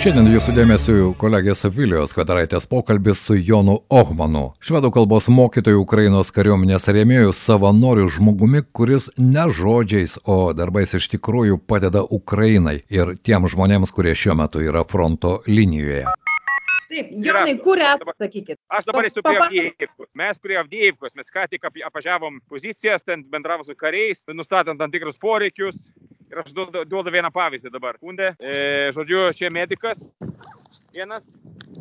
Šiandien jūsų dėmesio kolegės Vilijos Kvedaraitės pokalbis su Jonu Ohmanu, švedų kalbos mokytojų Ukrainos kariuomenės rėmėjų savanorių žmogumi, kuris ne žodžiais, o darbais iš tikrųjų padeda Ukrainai ir tiem žmonėms, kurie šiuo metu yra fronto linijoje. Taip, Jonai, kur esate, sakykit? Aš dabar esu prie Avdėjivkos. Mes prie Avdėjivkos, mes ką tik apvažiavom pozicijas, ten bendravom su kariais, nustatant tam tikrus poreikius. Ir aš duodu, duodu vieną pavyzdį dabar. Kundė, e, žodžiu, čia medikas vienas,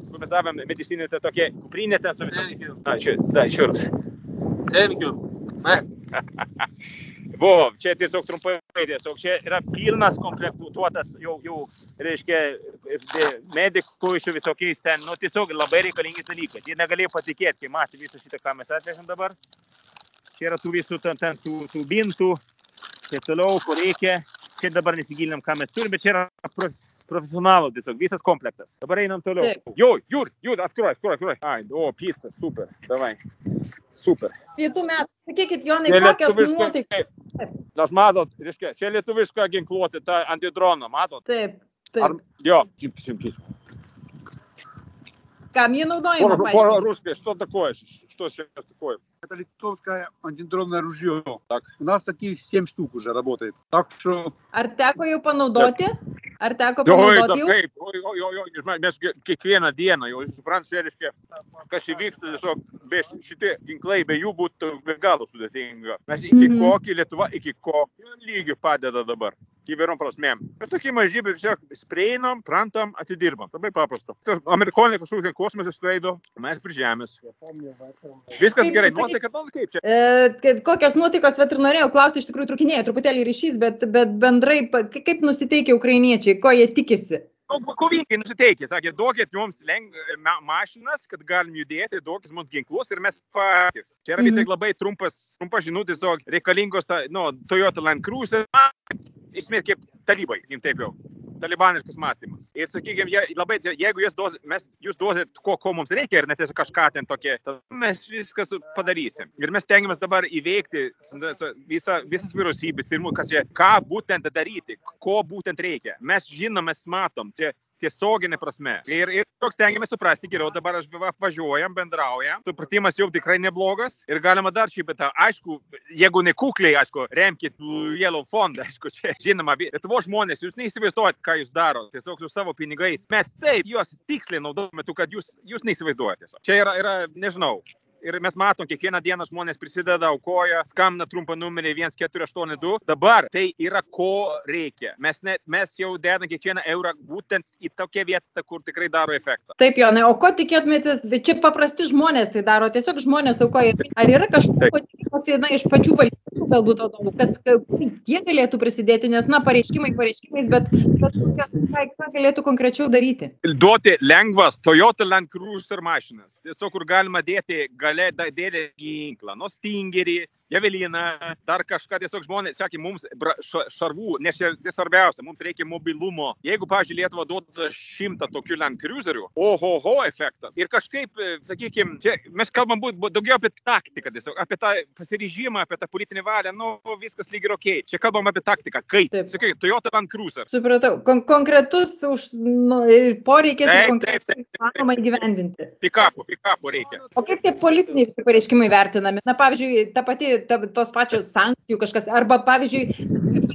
kur mes davėm medicinį, tai tokia kuprinė ten su visom. Ačiū, da, išvirus. Thank you. Buvo, čia tiesiog trumpai, tiesiog čia yra pilnas komplektuotas jau, jau reiškia, medikų iš visokiais ten, nu tiesiog labai reikalingi dalykai. Jie negalėjo patikėti, kai matė visą šitą, ką mes atvežėm dabar. Čia yra tų visų ten, ten tų, tų bintų, taip toliau, ko reikia Čia dabar nesigilinam, ką mes turime, bet čia yra profesionalų tiesiog, visas komplektas. Dabar einam toliau. Taip. Jo, Jur, Jur, atkurai, atkurai, atkurai. Ai, o, pizza, super, davai. Super. Pietų metų, sakykit, Jonai, kokios nuotaikos. Aš matot, reiškia, čia lietuviška ginkluotė, ta antidrono, matot? Taip, taip. Ar, jo, чип, чип, чип. Kam jį naudojama? По-русски, что такое? Что сейчас такое? Это литовское антидронное ружье. Так. У нас таких 7 штук уже работает. Так что... Ar teko jau panaudoti? Ar teko panaudoti jau? Taip, oi, oi, oi, oi, mes kiekvieną dieną, jau suprantate, reiškia, kas įvyksta, tiesiog be šitie ginklai, be jų būtų be galo sudėtinga. Mes iki mm -hmm. kokį Lietuva, iki kokio lygio padeda dabar įvairiom prasmėm. Bet tokie maži, bet tiesiog prieinam, prantam, atidirbam. Labai paprasta. Amerikonai kažkur ten kosmose skraido, mes prie žemės. Viskas kaip, gerai, nuotaika, nu, kaip čia. E, kokios nuotaikos, bet ir norėjau klausti, iš tikrųjų trukinėja truputėlį ryšys, bet, bet bendrai, kaip nusiteikia ukrainiečiai, ko jie tikisi? kovingai nusiteikę, sakė, duokit mums leng, ma mašinas, kad galim judėti, duokit mums ginklus ir mes patys. Čia yra vis tiek mhm. labai trumpas, trumpas žinutė, tiesiog reikalingos, ta, nu, Toyota Land Cruiser, esmė kaip talybai, jums taip jau talibaniškas mąstymas. Ir sakykime, jie, labai, jeigu duos, mes, jūs duosit, ko, ko mums reikia ir net kažką ten tokie, mes viskas padarysim. Ir mes tengiamės dabar įveikti visą, visas vyriausybės ir čia, ką būtent daryti, ko būtent reikia. Mes žinom, mes matom, čia tiesioginė prasme. Ir, ir toks tengiamės suprasti geriau, dabar aš apvažiuojam, bendraujam, supratimas jau tikrai neblogas ir galima dar šį betą, aišku, jeigu nekukliai, aišku, remkit Yellow fondą, aišku, čia žinoma, Lietuvo žmonės, jūs neįsivaizduojat, ką jūs darote, tiesiog su savo pinigais. Mes taip juos tiksliai naudojame, kad jūs, jūs neįsivaizduojate. Čia yra, yra, nežinau, ir mes matom, kiekvieną dieną žmonės prisideda, aukoja, skamina trumpą numerį 1482. Dabar tai yra ko reikia. Mes, ne, mes jau dedam kiekvieną eurą būtent į tokią vietą, kur tikrai daro efektą. Taip, Jonai, o ko tikėtumėtės, čia paprasti žmonės tai daro, tiesiog žmonės aukoja. Ar yra kažko, ko tikimasi iš pačių valstybių galbūt vadovų, kas, jie galėtų prisidėti, nes, na, pareiškimai pareiškimais, bet, bet kas, ką, ką galėtų konkrečiau daryti? Duoti lengvas Toyota Land Cruiser mašinas, tiesiog kur galima dėti gal gale dėlė ginklą, nuo stingerį, Javelina, dar kažką, tiesiog žmonės sakė, mums šarvų, nes čia svarbiausia, mums reikia mobilumo. Jeigu, pavyzdžiui, Lietuva duoda šimtą tokių Land Cruiserių, ohoho efektas. Ir kažkaip, e, sakykime, čia mes kalbam būt, daugiau apie taktiką, tiesiog apie tą pasiryžimą, apie tą politinę valią, nu, viskas lyg ir ok. Čia kalbam apie taktiką, kaip. Sakai, Toyota Land Cruiser. Supratau, Kon konkretus už, nu, poreikis ir konkrečiai įmanoma įgyvendinti. Pikapų, pikapų reikia. O kaip tie politiniai visi pareiškimai vertinami? Na, pavyzdžiui, ta pati ta, tos pačios sankcijų kažkas, arba pavyzdžiui,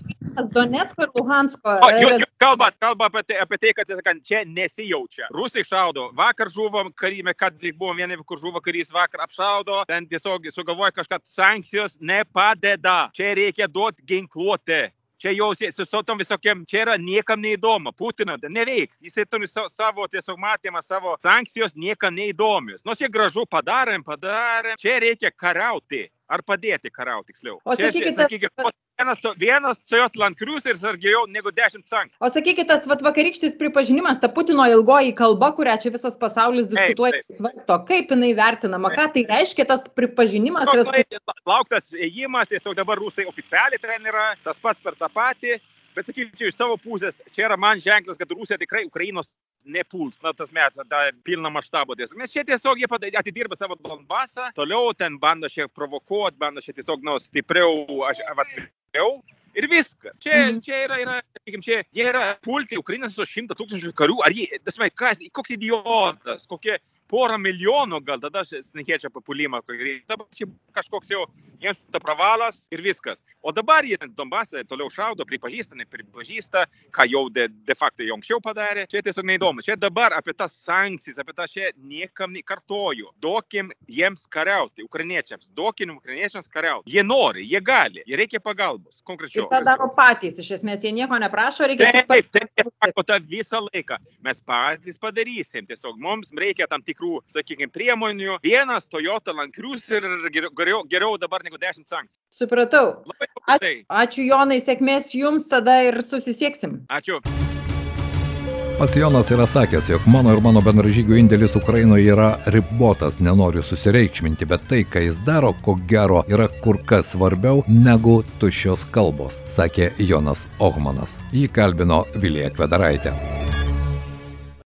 Donetsko ir Luhansko. O, jūs, kalbat, kalba apie tai, apie tai kad sakant, čia nesijaučia. Rusai šaudo. Vakar žuvom karime, kad buvo vieni, kur žuvo karys vakar apšaudo, ten tiesiog sugalvoja kažką, sankcijos nepadeda. Čia reikia duoti ginkluotę. Čia jau su tom visokiem, čia yra niekam neįdomu. Putiną neveiks. Jisai turi savo tiesiog matymą, savo sankcijos niekam neįdomios. Nors jie gražu padarėm, padarėm. Čia reikia kariauti ar padėti kariauti tiksliau. O sakykite, sakykite, vienas, to, vienas Toyota Land Cruiser ir geriau negu 10 sankcijų. O sakykite, tas vat, vakarykštis pripažinimas, ta Putino ilgoji kalba, kurią čia visas pasaulis diskutuoja, taip, taip. svarsto, kaip jinai vertinama, ką tai reiškia tas pripažinimas. No, resp... Lauktas ėjimas, tiesiog dabar rusai oficialiai ten yra, tas pats per tą patį. Bet sakyčiau, iš savo pusės, čia yra man ženklas, kad Rusija tikrai Ukrainos nepuls, na, tas metas, tą pilną maštabą tiesiog. Nes čia tiesiog jie atidirba savo Donbasą, toliau ten bando šiek provokuoti, bando šiek tiesiog, na, stipriau, aš, atviriau. Ir viskas. Čia, mm. čia yra, yra sakykime, čia jie yra pulti Ukrainą su šimta tūkstančių karių, ar jie, tasme, kas, koks idiotas, kokie porą milijonų gal tada aš šnekėčiau apie pulimą. Dabar kažkoks jau jiems ta pravalas ir viskas. O dabar jie Donbasą toliau šaudo, pripažįsta, nepripažįsta, ką jau de, de facto jau anksčiau padarė. Čia tiesiog neįdomu. Čia dabar apie tas sankcijas, apie tą čia niekam nekartoju. Duokim jiems kariauti, ukrainiečiams, duokim ukrainiečiams kariauti. Jie nori, jie gali, jie reikia pagalbos. Konkrečiau. Ir tą daro patys, iš esmės jie nieko neprašo, reikia taip, taip, taip, taip, sako tą visą laiką. Mes patys padarysim, tiesiog mums reikia tam tikrų, sakykime, priemonių. Vienas Toyota Land Cruiser geriau, geriau dabar negu 10 sankcijų. Supratau. Labai paprastai. Ačiū Jonai, sėkmės jums, tada ir susisieksim. Ačiū. Pats Jonas yra sakęs, jog mano ir mano bendražygių indėlis Ukrainoje yra ribotas, nenoriu susireikšminti, bet tai, ką jis daro, ko gero, yra kur kas svarbiau negu tuščios kalbos, sakė Jonas Ohmanas. Jį kalbino Vilija Kvedaraitė.